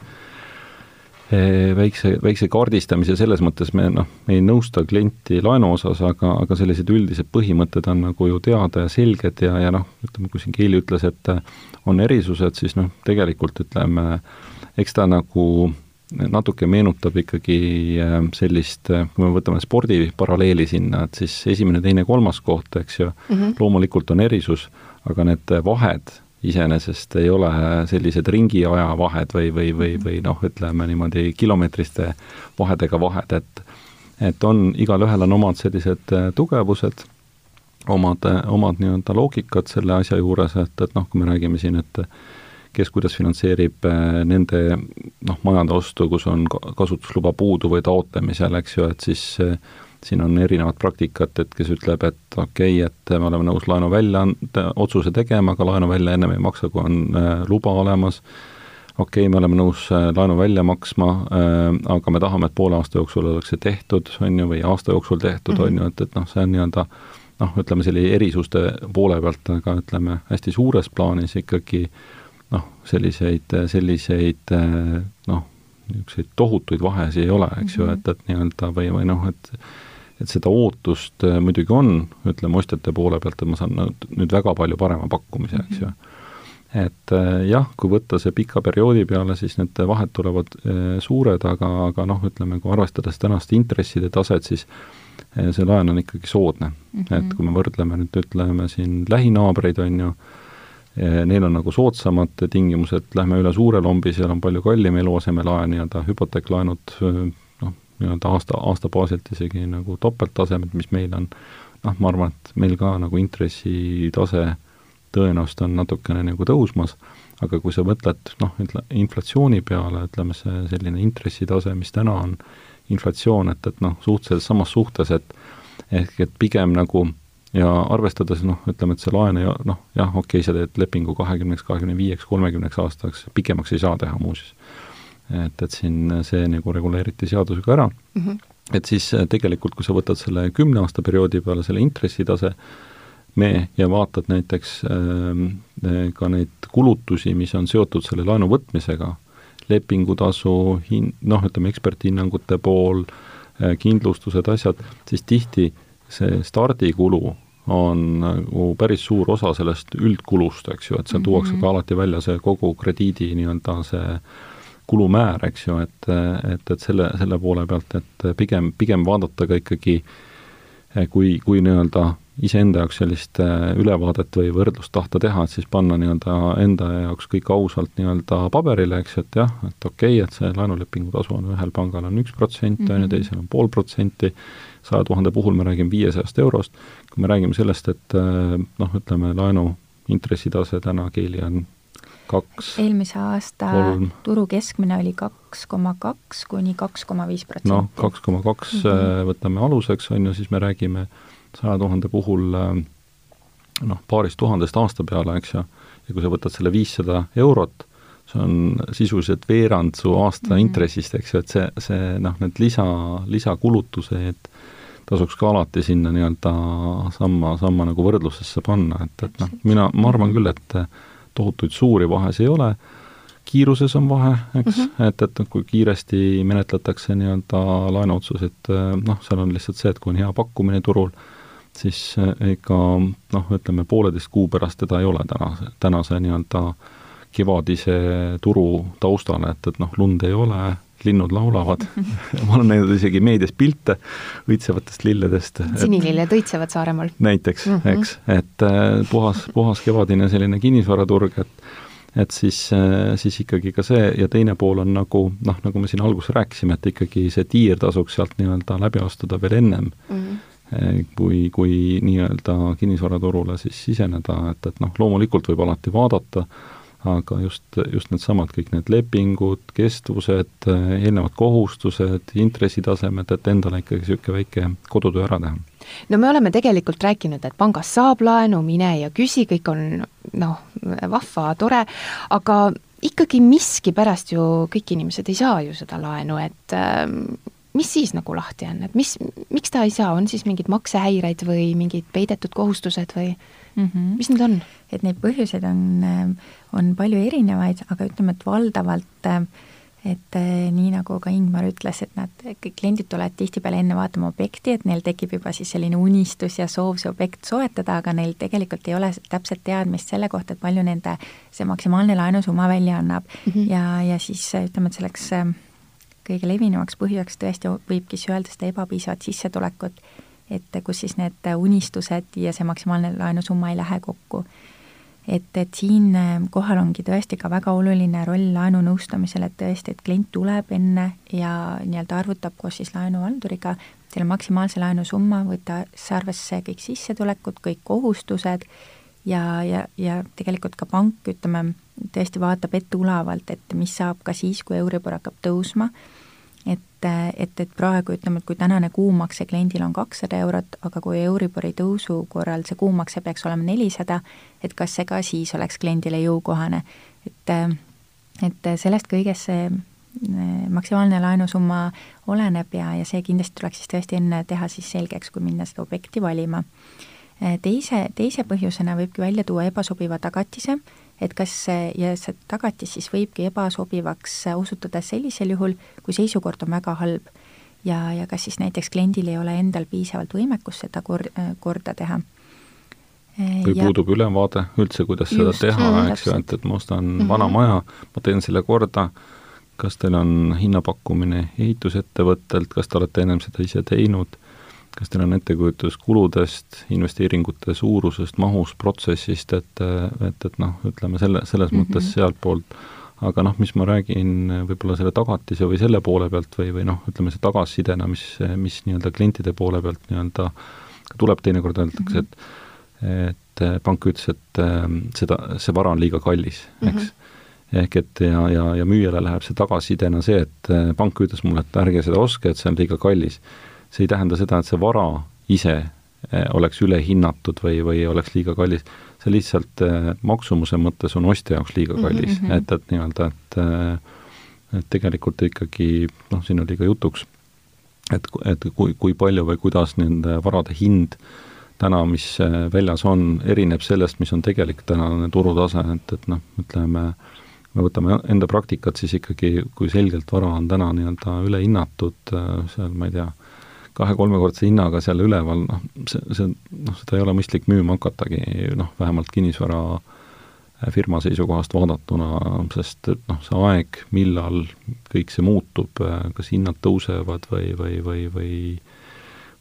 eh, väikse, väikse kaardistamise selles mõttes me noh, ei nõusta klienti laenu osas, aga, aga sellised üldised põhimõtted on nagu ju teada ja selged ja, ja noh, ütleme, kui siin Keili ütles, et on erisused, siis noh, tegelikult ütleme, eks ta nagu natuke meenutab ikkagi äh, sellist, äh, kui me võtame spordiparalleeli sinna, et siis esimene, teine, kolmas koht, eks ju mm, -hmm. loomulikult on erisus, aga need vahed iseenesest ei ole sellised ringiaja vahed või, või, või, või noh, ütleme niimoodi kilomeetriste vahedega vahed, et et on, igalühel on omad sellised äh, tugevused, omad, omad nii-öelda loogikad selle asja juures, et, et noh, kui me räägime siin, et kes kuidas finantseerib äh, nende noh, majade ostu, kus on kasutusluba puudu või taotlemisel, eks ju, et siis äh, siin on erinevat praktikat, et kes ütleb, et okei okay,, et me oleme nõus laenu välja anda, otsuse tegema, aga laenu välja ennem ei maksa, kui on äh, luba olemas, okei okay,, me oleme nõus laenu välja maksma aga me tahame, et poole aasta jooksul oleks see tehtud, on ju, või aasta jooksul tehtud mm, -hmm. on ju, et, et noh, see on nii-öelda noh, ütleme selle erisuste poole pealt, aga ütleme, hästi suures plaanis ikkagi äh, noh, selliseid, selliseid noh, niisuguseid tohutuid vahesid ei ole, eks ju mm -hmm., et, et nii-öelda või, või noh, et et seda ootust äh, muidugi on, ütleme ostjate poole pealt, et ma saan nüüd väga palju parema pakkumise, eks ju. Mhm. et äh, jah, kui võtta see pika perioodi peale, siis need vahed tulevad äh, suured, aga, aga noh, ütleme, kui arvestades tänast intresside taset, siis see laen on ikkagi soodne mm. -hmm. et kui me võrdleme nüüd, ütleme siin lähinaabreid, on ju, neil on nagu soodsamad tingimused, lähme üle suure lombi, seal on palju kallim eluasemelaen, nii-öelda hüpoteeklaenud noh, nii-öelda aasta, aasta baasilt isegi nagu topelttasemed, mis meil on, noh, ma arvan, et meil ka nagu intressitase tõenäoliselt on natukene nagu tõusmas, aga kui sa mõtled noh, ütle inflatsiooni peale, ütleme see selline intressitase, mis täna on inflatsioon, et, et noh, suhteliselt samas suhtes, et ehk et pigem nagu ja arvestades noh, ütleme, et see laen ei noh, jah, okei okay,, sa teed lepingu kahekümneks, kahekümne viieks, kolmekümneks aastaks, pikemaks ei saa teha muuseas. et, et siin see nagu reguleeriti seadusega ära mm, -hmm. et siis eh, tegelikult, kui sa võtad selle kümne aasta perioodi peale selle intressitase, me ja vaatad näiteks äh, ka neid kulutusi, mis on seotud selle laenu võtmisega, lepingutasu, hin-, noh, ütleme eksperthinnangute pool äh,, kindlustused, asjad, siis tihti see stardikulu on nagu päris suur osa sellest üldkulust, eks ju, et seal tuuakse mm -hmm. ka alati välja see kogu krediidi nii-öelda see kulumäär, eks ju, et, et, et selle, selle poole pealt, et pigem, pigem vaadata ka ikkagi kui, kui nii-öelda iseenda jaoks sellist äh, ülevaadet või võrdlust tahta teha, et siis panna nii-öelda enda jaoks kõik ausalt nii-öelda paberile, eks et jah, et okei okay,, et see laenulepingu tasu on ühel pangal on üks protsent, on ju, mhm. teisel on pool protsenti, saja tuhande puhul me räägime viiesajast eurost, kui me räägime sellest, et äh, noh, ütleme laenu intressitase täna Keili on kaks eelmise aasta kolm. turu keskmine oli kaks koma kaks kuni kaks koma viis protsenti. noh, kaks koma kaks mhm. võtame aluseks, on ju, siis me räägime saja tuhande puhul äh, noh, paarist tuhandest aasta peale, eks ju, ja kui sa võtad selle viissada eurot, see on sisuliselt veerand su aasta mm -hmm. intressist, eks ju, et see, see noh, need lisa, lisakulutused tasuks ka alati sinna nii-öelda samma, samma nagu võrdlusesse panna, et, et noh, mina, ma arvan küll, et tohutuid suuri vahesid ei ole, kiiruses on vahe, eks mm, -hmm. et, et kui kiiresti menetletakse nii-öelda laenuotsused, noh, seal on lihtsalt see, et kui on hea pakkumine turul, siis ega noh, ütleme pooleteist kuu pärast teda ei ole tänase, tänase nii-öelda kevadise turu taustal, et, et noh, lund ei ole, linnud laulavad ma olen näinud isegi meedias pilte õitsevatest lilledest. sinililled õitsevad Saaremaal. näiteks mm, -hmm. eks, et äh, puhas, puhas kevadine selline kinnisvaraturg, et et siis, äh, siis ikkagi ka see ja teine pool on nagu noh, nagu me siin alguses rääkisime, et ikkagi see tiir tasuks sealt nii-öelda läbi astuda veel ennem mm, -hmm. kui, kui nii-öelda kinnisvaraturule siis siseneda, et, et noh, loomulikult võib alati vaadata, aga just, just needsamad kõik need lepingud, kestvused, eelnevad kohustused, intressitasemed, et endale ikkagi niisugune väike kodutöö ära teha. no me oleme tegelikult rääkinud, et pangast saab laenu, mine ja küsi, kõik on noh, vahva, tore, aga ikkagi miskipärast ju kõik inimesed ei saa ju seda laenu, et äh, mis siis nagu lahti on, et mis, miks ta ei saa, on siis mingeid maksehäireid või mingid peidetud kohustused või mm -hmm. mis need on? et neid põhjuseid on, on palju erinevaid, aga ütleme, et valdavalt et nii, nagu ka Ingmar ütles, et nad, kliendid tulevad tihtipeale enne vaatama objekti, et neil tekib juba siis selline unistus ja soov see objekt soetada, aga neil tegelikult ei ole täpset teadmist selle kohta, et palju nende see maksimaalne laenusumma välja annab mm. -hmm. ja, ja siis ütleme, et selleks kõige levinumaks põhjuseks tõesti võibki öelda seda ebapiisavat sissetulekut et kus siis need unistused ja see maksimaalne laenusumma ei lähe kokku. et, et siin äh, kohal ongi tõesti ka väga oluline roll laenunõustamisel, et tõesti, et klient tuleb enne ja nii-öelda arvutab koos siis laenuhalduriga selle maksimaalse laenusumma, võttes arvesse kõik sissetulekud, kõik kohustused ja, ja, ja tegelikult ka pank, ütleme, tõesti vaatab etteulavalt, et mis saab ka siis, kui Euribor hakkab tõusma et, et, praegu ütleme, et kui tänane kuumakse kliendil on kakssada eurot, aga kui Euribori tõusu korral see kuumakse peaks olema nelisada, et kas see ka siis oleks kliendile jõukohane. et, et sellest kõigest see eh, maksimaalne laenusumma oleneb ja, ja see kindlasti tuleks siis tõesti enne teha siis selgeks, kui minna seda objekti valima. Eh, teise, teise põhjusena võibki välja tuua ebasobiva tagatise et kas see, ja see tagatis siis võibki ebasobivaks osutuda sellisel juhul, kui seisukord on väga halb ja, ja kas siis näiteks kliendil ei ole endal piisavalt võimekust seda kor-, korda teha. või ja, puudub ülevaade üldse, kuidas just, seda teha, eks ju, et, et ma ostan mm -hmm. vana maja, ma teen selle korda, kas teil on hinnapakkumine ehitusettevõttelt, kas te olete ennem seda ise teinud kas teil on ettekujutus kuludest, investeeringute suurusest, mahust, protsessist, et, et, et noh, ütleme selle, selles mm -hmm. mõttes sealtpoolt, aga noh, mis ma räägin võib-olla selle tagatise või selle poole pealt või, või noh, ütleme see tagasisidena, mis, mis nii-öelda klientide poole pealt nii-öelda tuleb, teinekord öeldakse, et et pank ütles, et seda, see vara on liiga kallis, eks mm. -hmm ehk et ja, ja, ja müüjale läheb see tagasisidena see, et pank ütles mulle, et ärge seda ostke, et see on liiga kallis see ei tähenda seda, et see vara ise eh, oleks ülehinnatud või, või oleks liiga kallis, see lihtsalt eh, maksumuse mõttes on ostja jaoks liiga kallis. mm, -hmm. et, et nii-öelda, et eh, et tegelikult ikkagi noh, siin oli ka jutuks, et, et kui, kui palju või kuidas nende varade hind täna, mis väljas on, erineb sellest, mis on tegelik tänane turutase, et, et noh, ütleme, me võtame enda praktikat, siis ikkagi, kui selgelt vara on täna nii-öelda ülehinnatud, seal ma ei tea, kahe-kolmekordse hinnaga seal üleval, noh, see, see, noh, seda ei ole mõistlik müüma hakatagi, noh, vähemalt kinnisvara firma seisukohast vaadatuna, sest et noh, see aeg, millal kõik see muutub, kas hinnad tõusevad või, või, või, või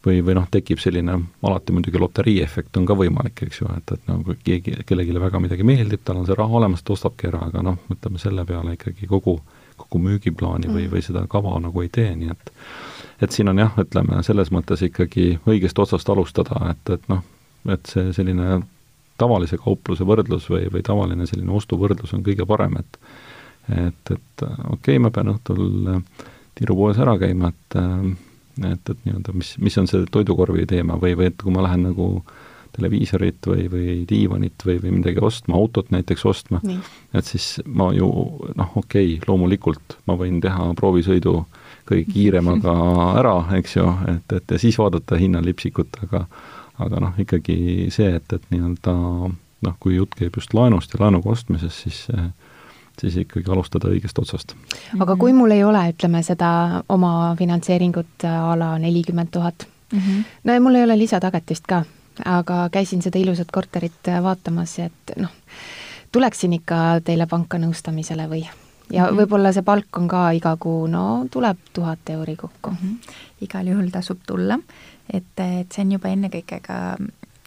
või, või noh, tekib selline, alati muidugi loteriiefekt on ka võimalik, eks ju, et, et nagu keegi, kellelegi väga midagi meeldib, tal on see raha olemas, ta ostabki ära, aga noh, ütleme selle peale ikkagi kogu, kogu müügiplaani või, või seda kava nagu ei tee, nii et et siin on jah, ütleme selles mõttes ikkagi õigest otsast alustada, et, et noh, et see selline tavalise kaupluse võrdlus või, või tavaline selline ostuvõrdlus on kõige parem, et et, et okei okay,, ma pean õhtul äh, tirupoes ära käima, et äh, et, et nii-öelda mis, mis on see toidukorvi teema või, või et kui ma lähen nagu televiisorit või, või diivanit või, või midagi ostma, autot näiteks ostma, et siis ma ju noh, okei okay,, loomulikult ma võin teha proovisõidu kõige kiiremaga ära, eks ju, et, et ja siis vaadata hinnalipsikut, aga aga noh, ikkagi see, et, et nii-öelda noh, kui jutt käib just laenust ja laenuga ostmisest, siis siis ikkagi alustada õigest otsast. aga kui mul ei ole, ütleme, seda oma finantseeringut a la nelikümmend tuhat, mhm. no ja mul ei ole lisatagatist ka, aga käisin seda ilusat korterit vaatamas, et noh, tuleksin ikka teile panka nõustamisele või? ja mm -hmm. võib-olla see palk on ka iga kuu, no tuleb tuhat euri kokku mm. -hmm. igal juhul tasub tulla, et, et see on juba ennekõike ka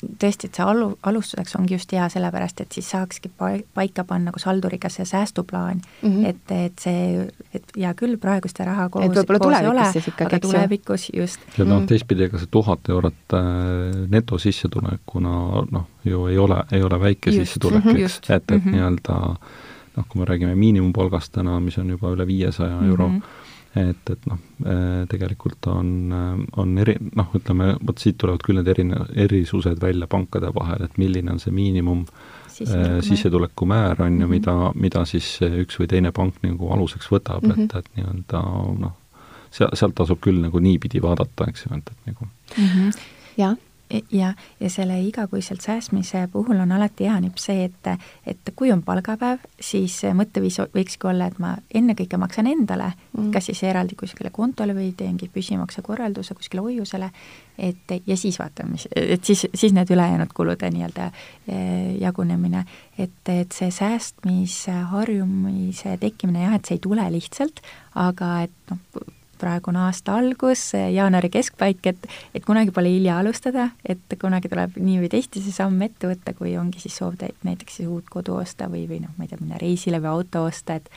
tõesti, et see alu, alustuseks ongi just hea, sellepärast et siis saakski paika panna koos halduriga see säästuplaan mm, -hmm. et, et see, et hea küll, praegu seda raha koos, koos ei ole, aga tulevikus just. ja noh, mhm. teistpidi, ega see tuhat eurot äh, netosissetulekuna noh, ju ei ole, ei ole väike just, sissetulek mm, -hmm, eks, et, et mm -hmm. nii-öelda noh, kui me räägime miinimumpalgast täna, mis on juba üle viiesaja euro mm, -hmm et, et noh, äh, tegelikult on, äh, on eri, noh, ütleme, vot siit tulevad küll need erine-, erisused välja pankade vahel, et milline on see miinimum äh, sissetulekumäär, on ju, mhm. mida, mida siis üks või teine pank nagu aluseks võtab mm, -hmm. et, et nii-öelda noh, seal, sealt tasub küll nagu niipidi vaadata, eks ju, et, et nagu mm -hmm. jah ja, ja selle igakuiselt säästmise puhul on alati hea nipp see, et, et kui on palgapäev, siis mõtteviis võikski olla, et ma ennekõike maksan endale mm., kas siis eraldi kuskile kontole või teengi püsimaksekorralduse kuskile hoiusele, et ja siis vaatame, mis, et siis, siis need ülejäänud kulude nii-öelda e, jagunemine, et, et see säästmisharjumise tekkimine jah, et see ei tule lihtsalt, aga et noh, praegu on aasta algus, jaanuari keskpaik, et et kunagi pole hilja alustada, et kunagi tuleb nii või teisiti see samm ette võtta, kui ongi siis soov näiteks siis uut kodu osta või, või noh, ma ei tea, minna reisile või auto osta, et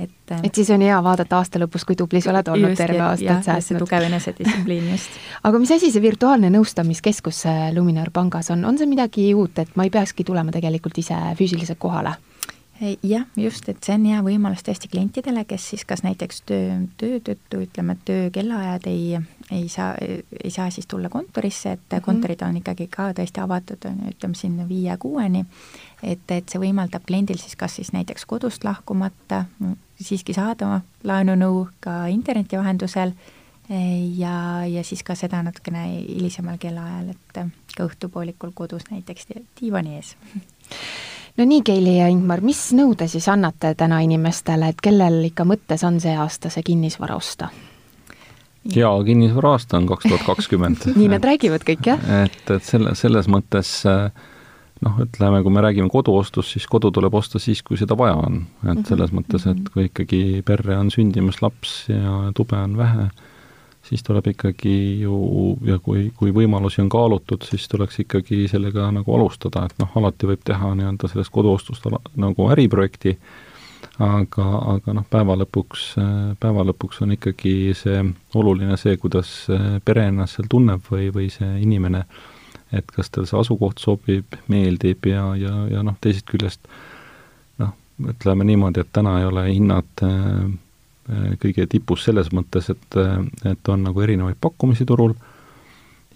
et et siis on hea vaadata aasta lõpus, kui tubli sa oled olnud just, terve aasta, et säästnud. tugev enesedistsipliin just. aga mis asi see virtuaalne nõustamiskeskus Luminor pangas on, on see midagi uut, et ma ei peakski tulema tegelikult ise füüsiliselt kohale? Jah, just, et see on hea võimalus tõesti klientidele, kes siis kas näiteks töö, töö tõttu, ütleme, et töö kellaajad ei, ei saa, ei saa siis tulla kontorisse, et mm -hmm. kontorid on ikkagi ka tõesti avatud, ütleme siin viie-kuueni, et, et see võimaldab kliendil siis kas siis näiteks kodust lahkumata siiski saada laenunõu ka interneti vahendusel ja, ja siis ka seda natukene hilisemal kellaajal, et ka õhtupoolikul kodus näiteks diivani ees no nii, Keili ja Ingmar, mis nõu te siis annate täna inimestele, et kellel ikka mõttes on see aasta see kinnisvara osta? jaa, kinnisvara aasta on kaks tuhat kakskümmend. nii nad räägivad kõik, jah? et, et selle, selles mõttes noh, ütleme, kui me räägime koduostust, siis kodu tuleb osta siis, kui seda vaja on. et mhm. selles mõttes, et kui ikkagi perre on sündimas laps ja tube on vähe, siis tuleb ikkagi ju, ja kui, kui võimalusi on kaalutud, siis tuleks ikkagi sellega nagu alustada, et noh, alati võib teha nii-öelda sellest koduostust nagu äriprojekti, aga, aga noh, päeva lõpuks, päeva lõpuks on ikkagi see oluline see, kuidas pere ennast seal tunneb või, või see inimene, et kas tal see asukoht sobib, meeldib ja, ja, ja noh, teisest küljest noh, ütleme niimoodi, et täna ei ole hinnad äh, kõige tipus selles mõttes, et, et on nagu erinevaid pakkumisi turul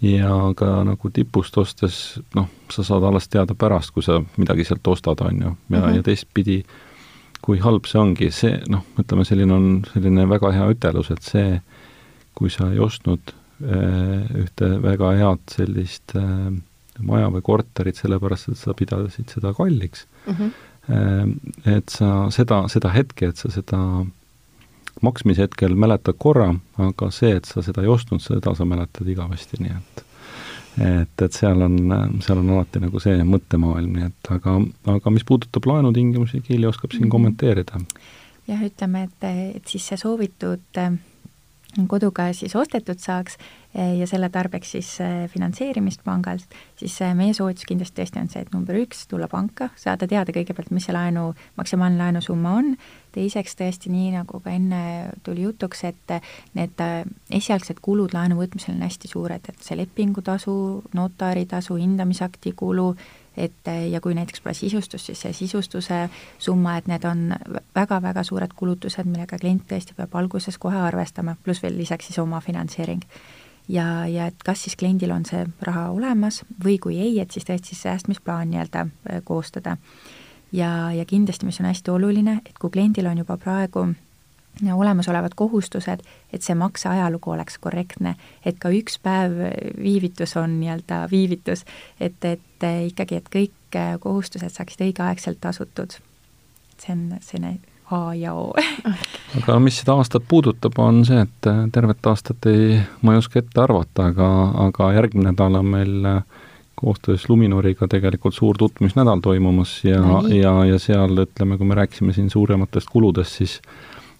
ja ka nagu tipust ostes, noh, sa saad alles teada pärast, kui sa midagi sealt ostad, on ju, ja mm, -hmm. ja teistpidi, kui halb see ongi, see noh, ütleme, selline on selline väga hea ütelus, et see, kui sa ei ostnud äh, ühte väga head sellist äh, maja või korterit, sellepärast et sa pidasid seda kalliks mm, -hmm. et sa seda, seda hetke, et sa seda maksmise hetkel mäletad korra, aga see, et sa seda ei ostnud, seda sa mäletad igavesti, nii et et, et seal on, seal on alati nagu see mõttemaailm, nii et aga, aga mis puudutab laenutingimusi, Kiili oskab siin mhm. kommenteerida. jah, ütleme, et, et siis see soovitud koduga siis ostetud saaks eh, ja selle tarbeks siis eh, finantseerimist pangalt, siis meie soovitus kindlasti tõesti on see, et number üks, tulla panka, saada teada kõigepealt, mis see laenu, maksimaalne laenusumma on, teiseks tõesti nii, nagu ka enne tuli jutuks, et need esialgsed kulud laenu võtmisel on hästi suured, et see lepingutasu, notaritasu, hindamisakti kulu, et ja kui näiteks pole sisustust, siis see sisustuse summa, et need on väga-väga suured kulutused, millega klient tõesti peab alguses kohe arvestama, pluss veel lisaks siis omafinantseering. ja, ja et kas siis kliendil on see raha olemas või kui ei, et siis tõesti säästmisplaan nii-öelda äh, koostada. Ja, ja kindlasti, mis on hästi oluline, et kui kliendil on juba praegu olemasolevad kohustused, et see makseajalugu oleks korrektne, et ka üks päev viivitus on nii-öelda viivitus, et, et ikkagi, et kõik kohustused saaksid õigeaegselt tasutud. see on selline A ja O aga mis seda aastat puudutab, on see, et tervet aastat ei, ma ei oska ette arvata, aga, aga järgmine nädal on meil koostöös Luminoriga tegelikult suur tutvumisnädal toimumas ja no, ja, ja seal ütleme, kui me rääkisime siin suurematest kuludest, siis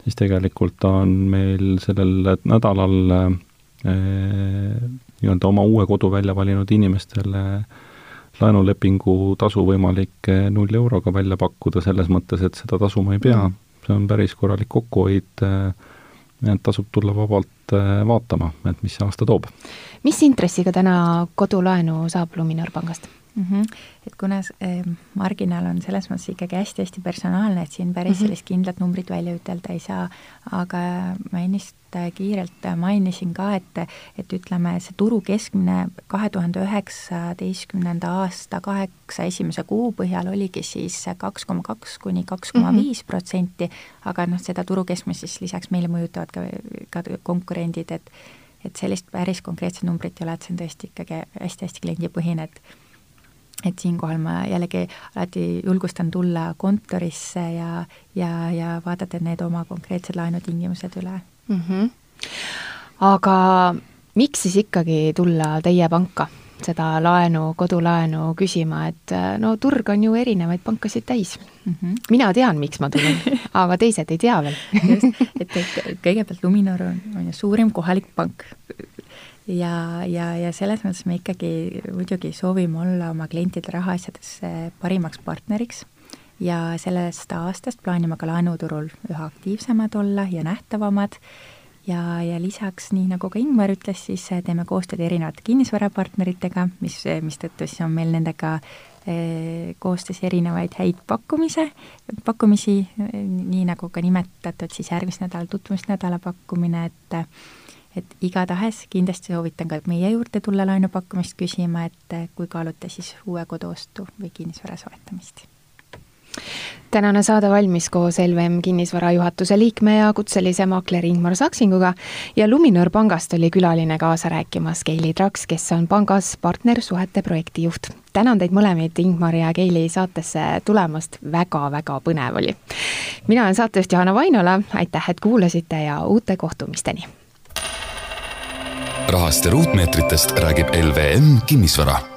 siis tegelikult on meil sellel nädalal eh, nii-öelda oma uue kodu välja valinud inimestele laenulepingu tasu võimalik eh, null euroga välja pakkuda, selles mõttes, et seda tasuma ei pea, see on päris korralik kokkuhoid eh,, et tasub tulla vabalt eh, vaatama, et mis see aasta toob. mis intressiga täna kodulaenu saab Luminor pangast? Mm. -hmm. et kuna äh, marginaal on selles mõttes ikkagi hästi-hästi personaalne, et siin päris mm -hmm. sellist kindlat numbrit välja ütelda ei saa, aga ma ennist äh, kiirelt mainisin ka, et, et ütleme, see turu keskmine kahe tuhande üheksateistkümnenda aasta kaheksa esimese kuu põhjal oligi siis kaks koma kaks kuni kaks koma viis protsenti, aga noh, seda turu keskmist siis lisaks meile mõjutavad ka, ka konkurendid, et et sellist päris konkreetset numbrit ei ole, et see on tõesti ikkagi hästi-hästi kliendipõhine, et et siinkohal ma jällegi alati julgustan tulla kontorisse ja, ja, ja vaadata need oma konkreetsed laenutingimused üle mm. -hmm. aga miks siis ikkagi tulla teie panka seda laenu, kodulaenu küsima, et no turg on ju erinevaid pankasid täis mm. -hmm. mina tean, miks ma tulin aga teised ei tea veel just, et, et kõigepealt Luminor on, on ju suurim kohalik pank ja, ja, ja selles mõttes me ikkagi muidugi soovime olla oma klientide rahaasjades parimaks partneriks. Ja sellest aastast plaanime ka laenuturul üha aktiivsemad olla ja nähtavamad. Ja, ja lisaks, nii nagu ka Ingmar ütles, siis teeme koostööd erinevate kinnisvarapartneritega, mis, mistõttu siis on meil nendega eh, koostöös erinevaid häid pakkumise, pakkumisi, nii nagu ka nimetatud siis järgmist nädal tutvumisnädala pakkumine, et et igatahes kindlasti soovitan ka meie juurde tulla laenupakkumist küsima, et eh, kui kaalute siis uue kodu ostu või kinnisvara soetamist tänane saade valmis koos LVM kinnisvara juhatuse liikme ja kutselise maakleri Ingmar Saksinguga ja Luminor pangast oli külaline kaasa rääkimas Keili Traks, kes on pangas partnersuhete projektijuht. tänan teid mõlemaid, Ingmar ja Keili, saatesse tulemast väga,, väga-väga põnev oli. mina olen saatejuht Johanna Vainola, aitäh, et kuulasite ja uute kohtumisteni rahast ja ruutmeetritest räägib LVM Kinnisvara